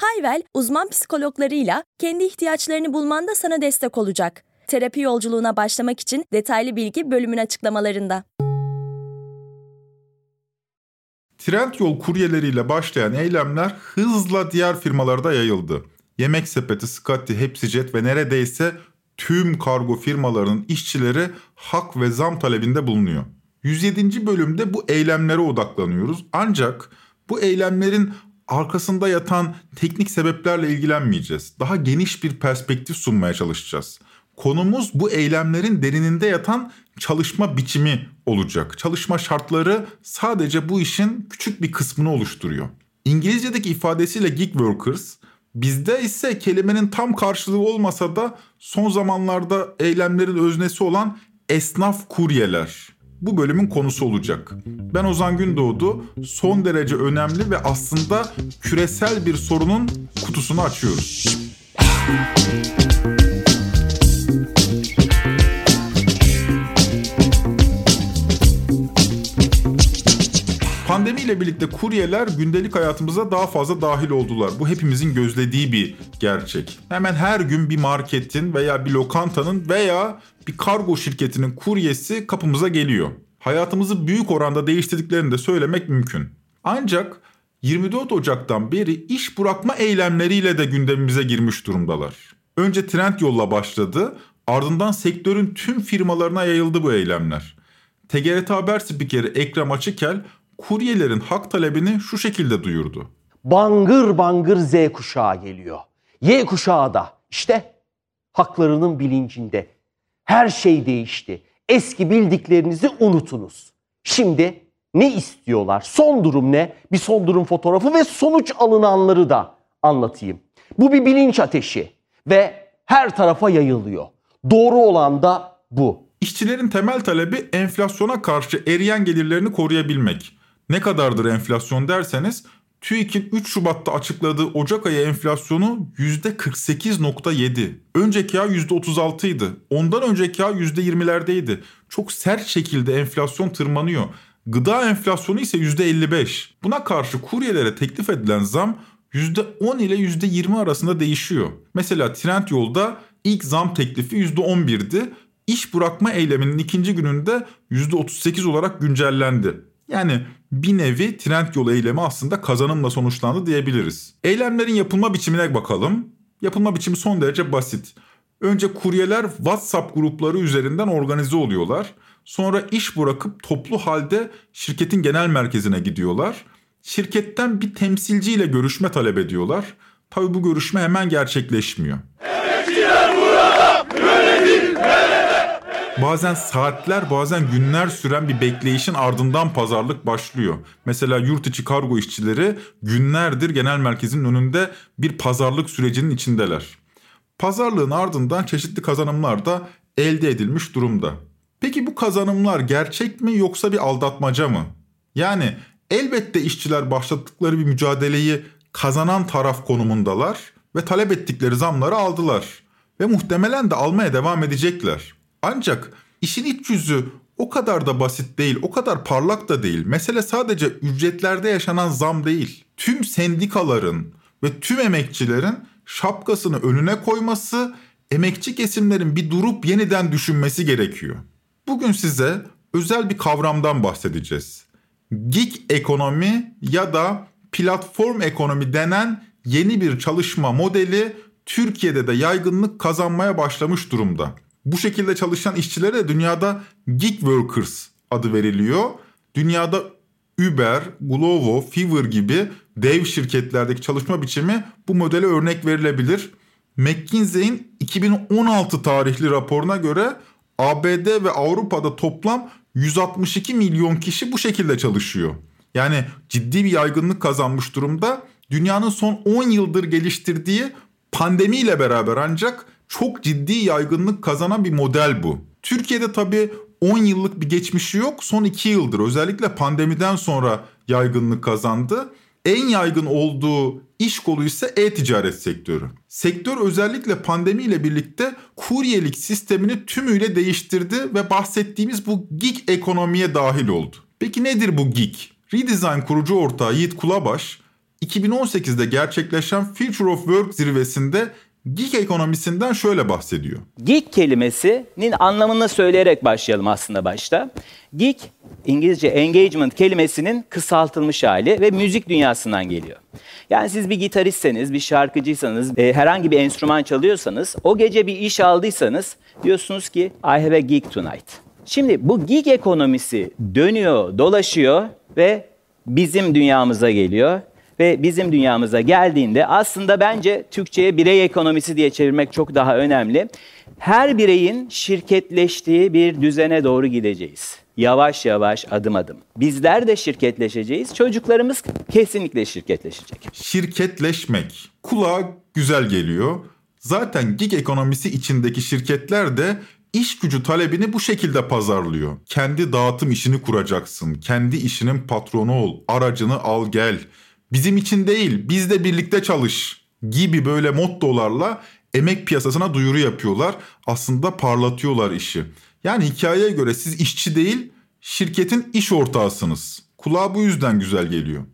Hayvel, uzman psikologlarıyla kendi ihtiyaçlarını bulmanda sana destek olacak. Terapi yolculuğuna başlamak için detaylı bilgi bölümün açıklamalarında. Trendyol kuryeleriyle başlayan eylemler hızla diğer firmalarda yayıldı. Yemek Sepeti, Scotty, Hepsijet ve neredeyse tüm kargo firmalarının işçileri hak ve zam talebinde bulunuyor. 107. bölümde bu eylemlere odaklanıyoruz. Ancak bu eylemlerin arkasında yatan teknik sebeplerle ilgilenmeyeceğiz. Daha geniş bir perspektif sunmaya çalışacağız. Konumuz bu eylemlerin derininde yatan çalışma biçimi olacak. Çalışma şartları sadece bu işin küçük bir kısmını oluşturuyor. İngilizce'deki ifadesiyle gig workers, bizde ise kelimenin tam karşılığı olmasa da son zamanlarda eylemlerin öznesi olan esnaf kuryeler bu bölümün konusu olacak. Ben Ozan Gündoğdu. Son derece önemli ve aslında küresel bir sorunun kutusunu açıyoruz. Pandemiyle birlikte kuryeler gündelik hayatımıza daha fazla dahil oldular. Bu hepimizin gözlediği bir gerçek. Hemen her gün bir marketin veya bir lokantanın veya bir kargo şirketinin kuryesi kapımıza geliyor. Hayatımızı büyük oranda değiştirdiklerini de söylemek mümkün. Ancak 24 Ocak'tan beri iş bırakma eylemleriyle de gündemimize girmiş durumdalar. Önce Trendyol'la başladı, ardından sektörün tüm firmalarına yayıldı bu eylemler. TGRT Haber spikeri Ekrem Açıkel kuryelerin hak talebini şu şekilde duyurdu. Bangır bangır Z kuşağı geliyor. Y kuşağı da işte haklarının bilincinde. Her şey değişti. Eski bildiklerinizi unutunuz. Şimdi ne istiyorlar? Son durum ne? Bir son durum fotoğrafı ve sonuç alınanları da anlatayım. Bu bir bilinç ateşi ve her tarafa yayılıyor. Doğru olan da bu. İşçilerin temel talebi enflasyona karşı eriyen gelirlerini koruyabilmek. Ne kadardır enflasyon derseniz TÜİK'in 3 Şubat'ta açıkladığı Ocak ayı enflasyonu %48.7. Önceki ay %36 idi. Ondan önceki ay %20'lerdeydi. Çok sert şekilde enflasyon tırmanıyor. Gıda enflasyonu ise %55. Buna karşı kuryelere teklif edilen zam %10 ile %20 arasında değişiyor. Mesela Trendyol'da ilk zam teklifi %11'di. İş bırakma eyleminin ikinci gününde %38 olarak güncellendi. Yani bir nevi trend yol eylemi aslında kazanımla sonuçlandı diyebiliriz. Eylemlerin yapılma biçimine bakalım. Yapılma biçimi son derece basit. Önce kuryeler WhatsApp grupları üzerinden organize oluyorlar. Sonra iş bırakıp toplu halde şirketin genel merkezine gidiyorlar. Şirketten bir temsilciyle görüşme talep ediyorlar. Tabi bu görüşme hemen gerçekleşmiyor. Bazen saatler bazen günler süren bir bekleyişin ardından pazarlık başlıyor. Mesela yurt içi kargo işçileri günlerdir genel merkezin önünde bir pazarlık sürecinin içindeler. Pazarlığın ardından çeşitli kazanımlar da elde edilmiş durumda. Peki bu kazanımlar gerçek mi yoksa bir aldatmaca mı? Yani elbette işçiler başlattıkları bir mücadeleyi kazanan taraf konumundalar ve talep ettikleri zamları aldılar ve muhtemelen de almaya devam edecekler. Ancak işin iç yüzü o kadar da basit değil, o kadar parlak da değil. Mesele sadece ücretlerde yaşanan zam değil. Tüm sendikaların ve tüm emekçilerin şapkasını önüne koyması, emekçi kesimlerin bir durup yeniden düşünmesi gerekiyor. Bugün size özel bir kavramdan bahsedeceğiz. Gig ekonomi ya da platform ekonomi denen yeni bir çalışma modeli Türkiye'de de yaygınlık kazanmaya başlamış durumda. Bu şekilde çalışan işçilere dünyada gig workers adı veriliyor. Dünyada Uber, Glovo, Fiverr gibi dev şirketlerdeki çalışma biçimi bu modele örnek verilebilir. McKinsey'in 2016 tarihli raporuna göre ABD ve Avrupa'da toplam 162 milyon kişi bu şekilde çalışıyor. Yani ciddi bir yaygınlık kazanmış durumda. Dünyanın son 10 yıldır geliştirdiği pandemiyle beraber ancak çok ciddi yaygınlık kazanan bir model bu. Türkiye'de tabii 10 yıllık bir geçmişi yok. Son 2 yıldır özellikle pandemiden sonra yaygınlık kazandı. En yaygın olduğu iş kolu ise e-ticaret sektörü. Sektör özellikle pandemiyle birlikte kuryelik sistemini tümüyle değiştirdi ve bahsettiğimiz bu gig ekonomiye dahil oldu. Peki nedir bu gig? Redesign kurucu ortağı Yiğit Kulabaş, 2018'de gerçekleşen Future of Work zirvesinde Gig ekonomisinden şöyle bahsediyor. Gig kelimesinin anlamını söyleyerek başlayalım aslında başta. Gig, İngilizce engagement kelimesinin kısaltılmış hali ve müzik dünyasından geliyor. Yani siz bir gitaristseniz, bir şarkıcıysanız, e, herhangi bir enstrüman çalıyorsanız, o gece bir iş aldıysanız diyorsunuz ki I have a gig tonight. Şimdi bu gig ekonomisi dönüyor, dolaşıyor ve bizim dünyamıza geliyor ve bizim dünyamıza geldiğinde aslında bence Türkçe'ye birey ekonomisi diye çevirmek çok daha önemli. Her bireyin şirketleştiği bir düzene doğru gideceğiz. Yavaş yavaş adım adım. Bizler de şirketleşeceğiz. Çocuklarımız kesinlikle şirketleşecek. Şirketleşmek kulağa güzel geliyor. Zaten gig ekonomisi içindeki şirketler de iş gücü talebini bu şekilde pazarlıyor. Kendi dağıtım işini kuracaksın. Kendi işinin patronu ol. Aracını al gel bizim için değil biz de birlikte çalış gibi böyle mottolarla emek piyasasına duyuru yapıyorlar. Aslında parlatıyorlar işi. Yani hikayeye göre siz işçi değil şirketin iş ortağısınız. Kulağa bu yüzden güzel geliyor.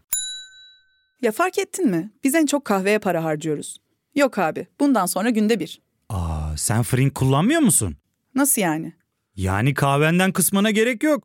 Ya fark ettin mi? Biz en çok kahveye para harcıyoruz. Yok abi bundan sonra günde bir. Aa, sen Frink kullanmıyor musun? Nasıl yani? Yani kahvenden kısmına gerek yok.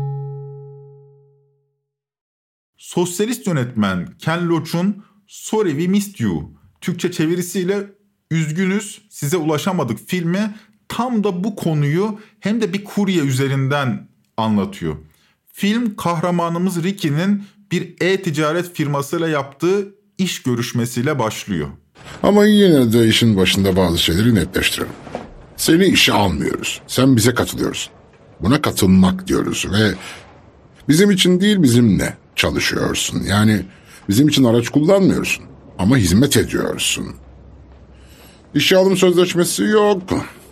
Sosyalist yönetmen Ken Loach'un Sorry We Missed You Türkçe çevirisiyle Üzgünüz size ulaşamadık filmi tam da bu konuyu hem de bir kurye üzerinden anlatıyor. Film kahramanımız Ricky'nin bir e-ticaret firmasıyla yaptığı iş görüşmesiyle başlıyor. Ama yine de işin başında bazı şeyleri netleştirelim. Seni işe almıyoruz. Sen bize katılıyorsun. Buna katılmak diyoruz ve bizim için değil bizimle çalışıyorsun. Yani bizim için araç kullanmıyorsun ama hizmet ediyorsun. İşe alım sözleşmesi yok.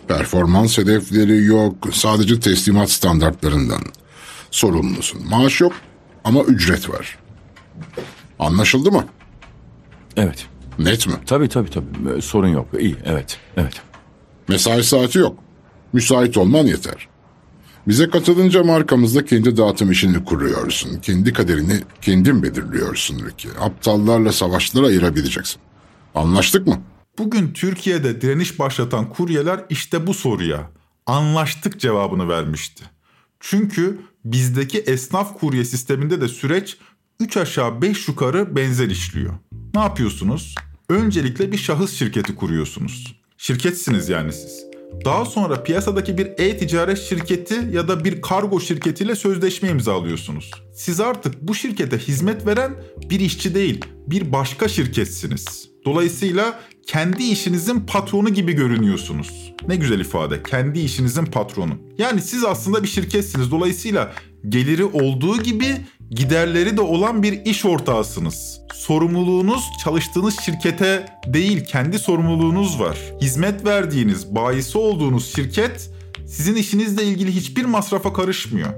Performans hedefleri yok. Sadece teslimat standartlarından sorumlusun. Maaş yok ama ücret var. Anlaşıldı mı? Evet. Net mi? Tabii tabii tabii. Sorun yok. İyi. Evet. Evet. Mesai saati yok. Müsait olman yeter. Bize katılınca markamızda kendi dağıtım işini kuruyorsun. Kendi kaderini kendin belirliyorsun Ricky. Aptallarla savaşları ayırabileceksin. Anlaştık mı? Bugün Türkiye'de direniş başlatan kuryeler işte bu soruya anlaştık cevabını vermişti. Çünkü bizdeki esnaf kurye sisteminde de süreç 3 aşağı 5 yukarı benzer işliyor. Ne yapıyorsunuz? Öncelikle bir şahıs şirketi kuruyorsunuz. Şirketsiniz yani siz. Daha sonra piyasadaki bir e-ticaret şirketi ya da bir kargo şirketiyle sözleşme imzalıyorsunuz. Siz artık bu şirkete hizmet veren bir işçi değil, bir başka şirketsiniz. Dolayısıyla kendi işinizin patronu gibi görünüyorsunuz. Ne güzel ifade. Kendi işinizin patronu. Yani siz aslında bir şirketsiniz. Dolayısıyla geliri olduğu gibi giderleri de olan bir iş ortağısınız. Sorumluluğunuz çalıştığınız şirkete değil kendi sorumluluğunuz var. Hizmet verdiğiniz, bayisi olduğunuz şirket sizin işinizle ilgili hiçbir masrafa karışmıyor.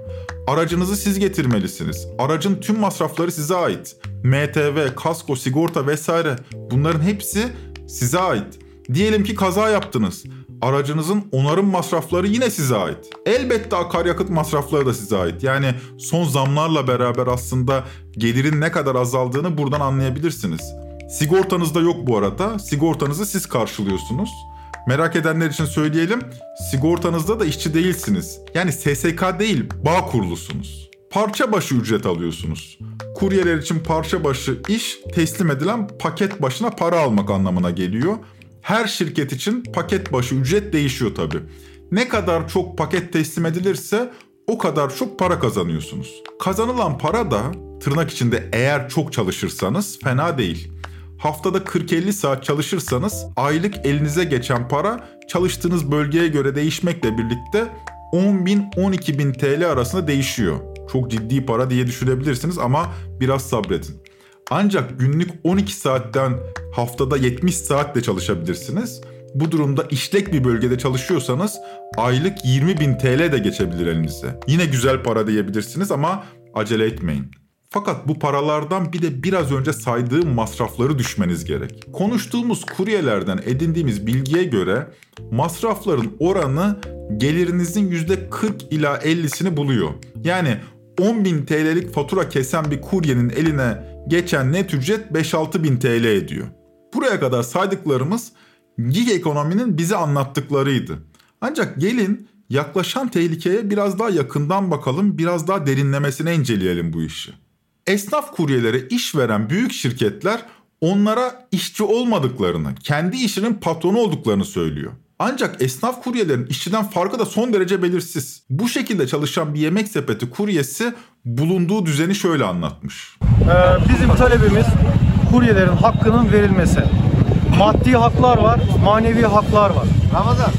Aracınızı siz getirmelisiniz. Aracın tüm masrafları size ait. MTV, kasko, sigorta vesaire bunların hepsi size ait. Diyelim ki kaza yaptınız. Aracınızın onarım masrafları yine size ait. Elbette akaryakıt masrafları da size ait. Yani son zamlarla beraber aslında gelirin ne kadar azaldığını buradan anlayabilirsiniz. Sigortanız da yok bu arada. Sigortanızı siz karşılıyorsunuz. Merak edenler için söyleyelim. Sigortanızda da işçi değilsiniz. Yani SSK değil, bağ kurulusunuz. Parça başı ücret alıyorsunuz. Kuryeler için parça başı iş teslim edilen paket başına para almak anlamına geliyor. Her şirket için paket başı ücret değişiyor tabii. Ne kadar çok paket teslim edilirse o kadar çok para kazanıyorsunuz. Kazanılan para da tırnak içinde eğer çok çalışırsanız fena değil. Haftada 40-50 saat çalışırsanız aylık elinize geçen para çalıştığınız bölgeye göre değişmekle birlikte 10 bin 12 bin TL arasında değişiyor. Çok ciddi para diye düşünebilirsiniz ama biraz sabredin. Ancak günlük 12 saatten haftada 70 saatle çalışabilirsiniz. Bu durumda işlek bir bölgede çalışıyorsanız aylık 20 bin TL de geçebilir elinize. Yine güzel para diyebilirsiniz ama acele etmeyin. Fakat bu paralardan bir de biraz önce saydığım masrafları düşmeniz gerek. Konuştuğumuz kuryelerden edindiğimiz bilgiye göre masrafların oranı gelirinizin %40 ila 50'sini buluyor. Yani 10.000 TL'lik fatura kesen bir kuryenin eline geçen net ücret 5-6 bin TL ediyor. Buraya kadar saydıklarımız gig ekonominin bize anlattıklarıydı. Ancak gelin yaklaşan tehlikeye biraz daha yakından bakalım, biraz daha derinlemesine inceleyelim bu işi. Esnaf kuryelere iş veren büyük şirketler onlara işçi olmadıklarını, kendi işinin patronu olduklarını söylüyor. Ancak esnaf kuryelerin işçiden farkı da son derece belirsiz. Bu şekilde çalışan bir yemek sepeti kuryesi bulunduğu düzeni şöyle anlatmış. Ee, bizim talebimiz kuryelerin hakkının verilmesi. Maddi haklar var, manevi haklar var. Ramazan.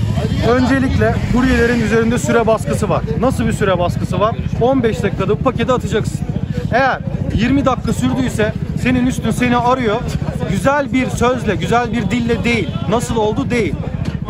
Öncelikle kuryelerin üzerinde süre baskısı var. Nasıl bir süre baskısı var? 15 dakikada paketi atacaksın. Eğer 20 dakika sürdüyse senin üstün seni arıyor. Güzel bir sözle, güzel bir dille değil. Nasıl oldu değil.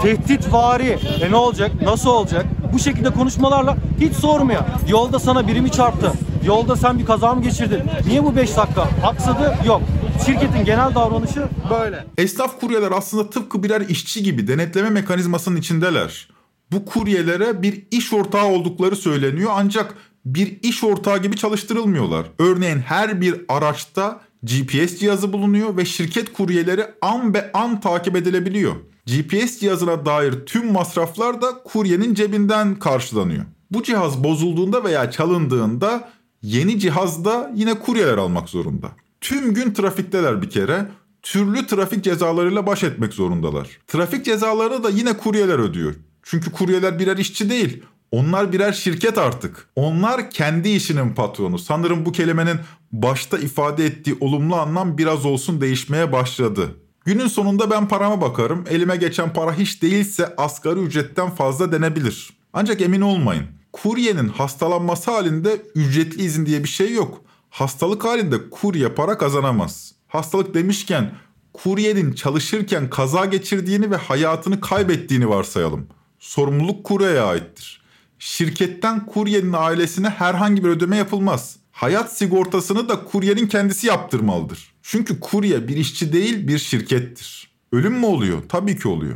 Tehdit vari. E ne olacak? Nasıl olacak? Bu şekilde konuşmalarla hiç sormuyor. Yolda sana biri mi çarptı? Yolda sen bir kaza mı geçirdin? Niye bu 5 dakika aksadı? Yok. Şirketin genel davranışı böyle. Esnaf kuryeler aslında tıpkı birer işçi gibi denetleme mekanizmasının içindeler. Bu kuryelere bir iş ortağı oldukları söyleniyor ancak bir iş ortağı gibi çalıştırılmıyorlar. Örneğin her bir araçta GPS cihazı bulunuyor ve şirket kuryeleri an be an takip edilebiliyor. GPS cihazına dair tüm masraflar da kuryenin cebinden karşılanıyor. Bu cihaz bozulduğunda veya çalındığında yeni cihazda yine kuryeler almak zorunda. Tüm gün trafikteler bir kere. Türlü trafik cezalarıyla baş etmek zorundalar. Trafik cezalarını da yine kuryeler ödüyor. Çünkü kuryeler birer işçi değil. Onlar birer şirket artık. Onlar kendi işinin patronu. Sanırım bu kelimenin başta ifade ettiği olumlu anlam biraz olsun değişmeye başladı. Günün sonunda ben parama bakarım. Elime geçen para hiç değilse asgari ücretten fazla denebilir. Ancak emin olmayın. Kuryenin hastalanması halinde ücretli izin diye bir şey yok. Hastalık halinde kurye para kazanamaz. Hastalık demişken kuryenin çalışırken kaza geçirdiğini ve hayatını kaybettiğini varsayalım. Sorumluluk kuryeye aittir. Şirketten kuryenin ailesine herhangi bir ödeme yapılmaz. Hayat sigortasını da kuryenin kendisi yaptırmalıdır. Çünkü kurye bir işçi değil bir şirkettir. Ölüm mü oluyor? Tabii ki oluyor.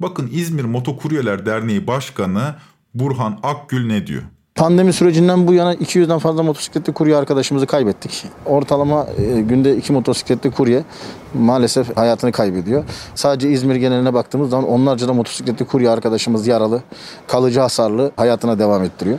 Bakın İzmir Motokuryeler Derneği Başkanı Burhan Akgül ne diyor? Pandemi sürecinden bu yana 200'den fazla motosikletli kurye arkadaşımızı kaybettik. Ortalama e, günde iki motosikletli kurye maalesef hayatını kaybediyor. Sadece İzmir geneline baktığımız zaman onlarca da motosikletli kurye arkadaşımız yaralı, kalıcı hasarlı hayatına devam ettiriyor.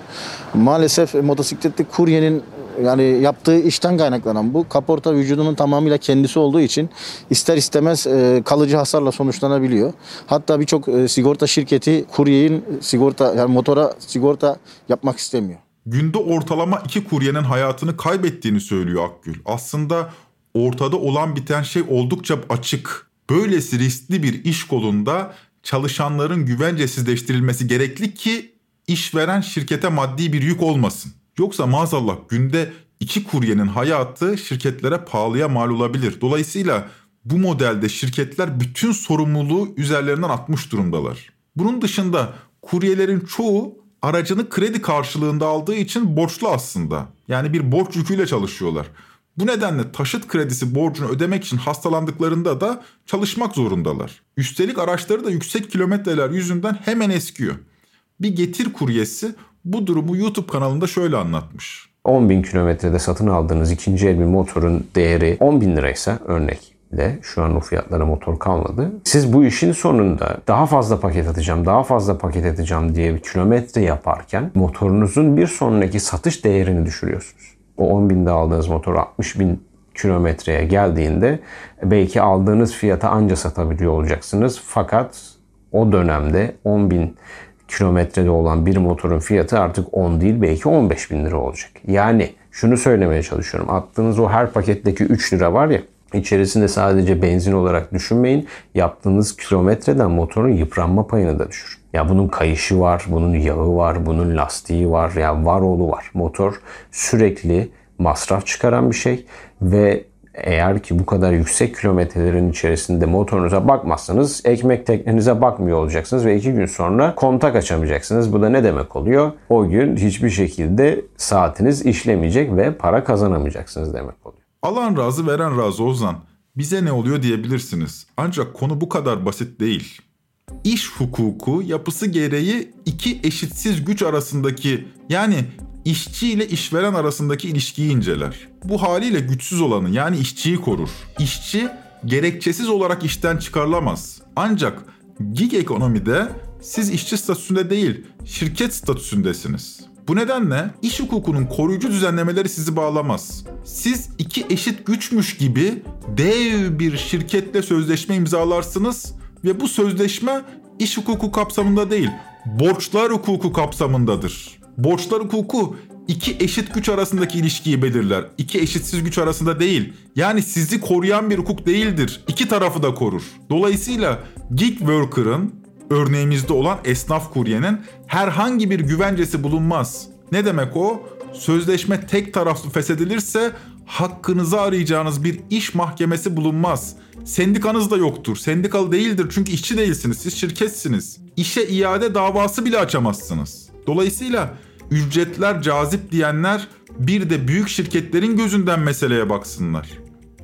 Maalesef motosikletli kuryenin yani yaptığı işten kaynaklanan bu kaporta vücudunun tamamıyla kendisi olduğu için ister istemez e, kalıcı hasarla sonuçlanabiliyor. Hatta birçok e, sigorta şirketi kuryenin sigorta yani motora sigorta yapmak istemiyor. Günde ortalama iki kuryenin hayatını kaybettiğini söylüyor Akgül. Aslında ortada olan biten şey oldukça açık. Böylesi riskli bir iş kolunda çalışanların güvencesizleştirilmesi gerekli ki işveren şirkete maddi bir yük olmasın. Yoksa maazallah günde iki kuryenin hayatı şirketlere pahalıya mal olabilir. Dolayısıyla bu modelde şirketler bütün sorumluluğu üzerlerinden atmış durumdalar. Bunun dışında kuryelerin çoğu aracını kredi karşılığında aldığı için borçlu aslında. Yani bir borç yüküyle çalışıyorlar. Bu nedenle taşıt kredisi borcunu ödemek için hastalandıklarında da çalışmak zorundalar. Üstelik araçları da yüksek kilometreler yüzünden hemen eskiyor. Bir getir kuryesi bu durumu YouTube kanalında şöyle anlatmış. 10 bin kilometrede satın aldığınız ikinci el bir motorun değeri 10 bin liraysa örnek de şu an o fiyatlara motor kalmadı. Siz bu işin sonunda daha fazla paket atacağım, daha fazla paket atacağım diye bir kilometre yaparken motorunuzun bir sonraki satış değerini düşürüyorsunuz. O 10 binde aldığınız motor 60 bin kilometreye geldiğinde belki aldığınız fiyata anca satabiliyor olacaksınız. Fakat o dönemde 10 bin kilometrede olan bir motorun fiyatı artık 10 değil belki 15 bin lira olacak. Yani şunu söylemeye çalışıyorum. Attığınız o her paketteki 3 lira var ya içerisinde sadece benzin olarak düşünmeyin. Yaptığınız kilometreden motorun yıpranma payını da düşür. Ya bunun kayışı var, bunun yağı var, bunun lastiği var, ya var oğlu var. Motor sürekli masraf çıkaran bir şey ve eğer ki bu kadar yüksek kilometrelerin içerisinde motorunuza bakmazsanız ekmek teknenize bakmıyor olacaksınız ve iki gün sonra kontak açamayacaksınız. Bu da ne demek oluyor? O gün hiçbir şekilde saatiniz işlemeyecek ve para kazanamayacaksınız demek oluyor. Alan razı veren razı Ozan. Bize ne oluyor diyebilirsiniz. Ancak konu bu kadar basit değil. İş hukuku yapısı gereği iki eşitsiz güç arasındaki yani işçi ile işveren arasındaki ilişkiyi inceler. Bu haliyle güçsüz olanı yani işçiyi korur. İşçi gerekçesiz olarak işten çıkarılamaz. Ancak gig ekonomide siz işçi statüsünde değil, şirket statüsündesiniz. Bu nedenle iş hukukunun koruyucu düzenlemeleri sizi bağlamaz. Siz iki eşit güçmüş gibi dev bir şirketle sözleşme imzalarsınız ve bu sözleşme iş hukuku kapsamında değil, borçlar hukuku kapsamındadır. Borçlar hukuku iki eşit güç arasındaki ilişkiyi belirler. İki eşitsiz güç arasında değil. Yani sizi koruyan bir hukuk değildir. İki tarafı da korur. Dolayısıyla gig worker'ın örneğimizde olan esnaf kuryenin herhangi bir güvencesi bulunmaz. Ne demek o? Sözleşme tek taraflı feshedilirse hakkınızı arayacağınız bir iş mahkemesi bulunmaz. Sendikanız da yoktur. Sendikalı değildir çünkü işçi değilsiniz. Siz şirketsiniz. İşe iade davası bile açamazsınız. Dolayısıyla ücretler cazip diyenler bir de büyük şirketlerin gözünden meseleye baksınlar.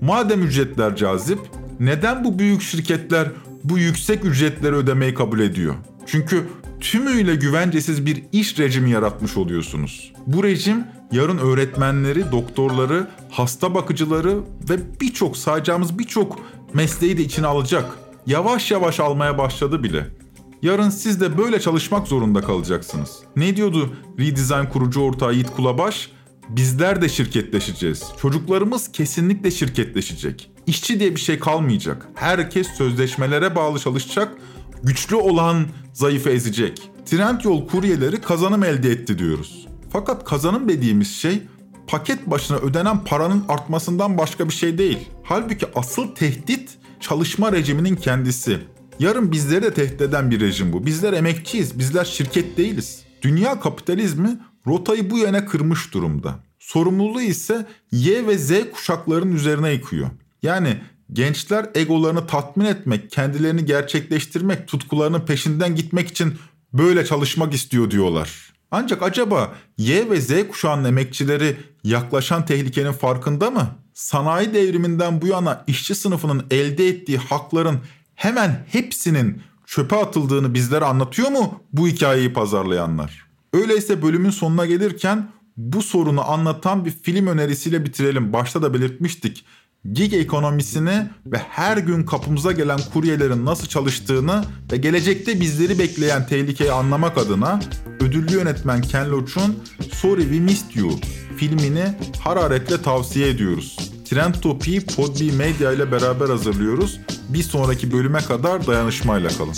Madem ücretler cazip, neden bu büyük şirketler bu yüksek ücretleri ödemeyi kabul ediyor? Çünkü tümüyle güvencesiz bir iş rejimi yaratmış oluyorsunuz. Bu rejim yarın öğretmenleri, doktorları, hasta bakıcıları ve birçok sayacağımız birçok mesleği de içine alacak. Yavaş yavaş almaya başladı bile. Yarın siz de böyle çalışmak zorunda kalacaksınız. Ne diyordu Redesign kurucu ortağı Yiğit Kulabaş? Bizler de şirketleşeceğiz. Çocuklarımız kesinlikle şirketleşecek. İşçi diye bir şey kalmayacak. Herkes sözleşmelere bağlı çalışacak. Güçlü olan zayıfı ezecek. Trendyol kuryeleri kazanım elde etti diyoruz. Fakat kazanım dediğimiz şey paket başına ödenen paranın artmasından başka bir şey değil. Halbuki asıl tehdit çalışma rejiminin kendisi. Yarın bizleri de tehdit eden bir rejim bu. Bizler emekçiyiz, bizler şirket değiliz. Dünya kapitalizmi rotayı bu yöne kırmış durumda. Sorumluluğu ise Y ve Z kuşaklarının üzerine yıkıyor. Yani gençler egolarını tatmin etmek, kendilerini gerçekleştirmek, tutkularının peşinden gitmek için böyle çalışmak istiyor diyorlar. Ancak acaba Y ve Z kuşağının emekçileri yaklaşan tehlikenin farkında mı? Sanayi devriminden bu yana işçi sınıfının elde ettiği hakların hemen hepsinin çöpe atıldığını bizlere anlatıyor mu bu hikayeyi pazarlayanlar? Öyleyse bölümün sonuna gelirken bu sorunu anlatan bir film önerisiyle bitirelim. Başta da belirtmiştik. Gig ekonomisini ve her gün kapımıza gelen kuryelerin nasıl çalıştığını ve gelecekte bizleri bekleyen tehlikeyi anlamak adına ödüllü yönetmen Ken Loach'un Sorry We Missed You filmini hararetle tavsiye ediyoruz. Trend Topi'yi Podbi Media ile beraber hazırlıyoruz. Bir sonraki bölüme kadar dayanışmayla kalın.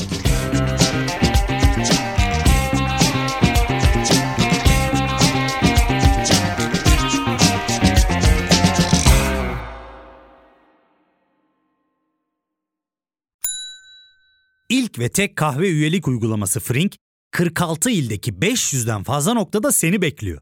İlk ve tek kahve üyelik uygulaması Frink, 46 ildeki 500'den fazla noktada seni bekliyor.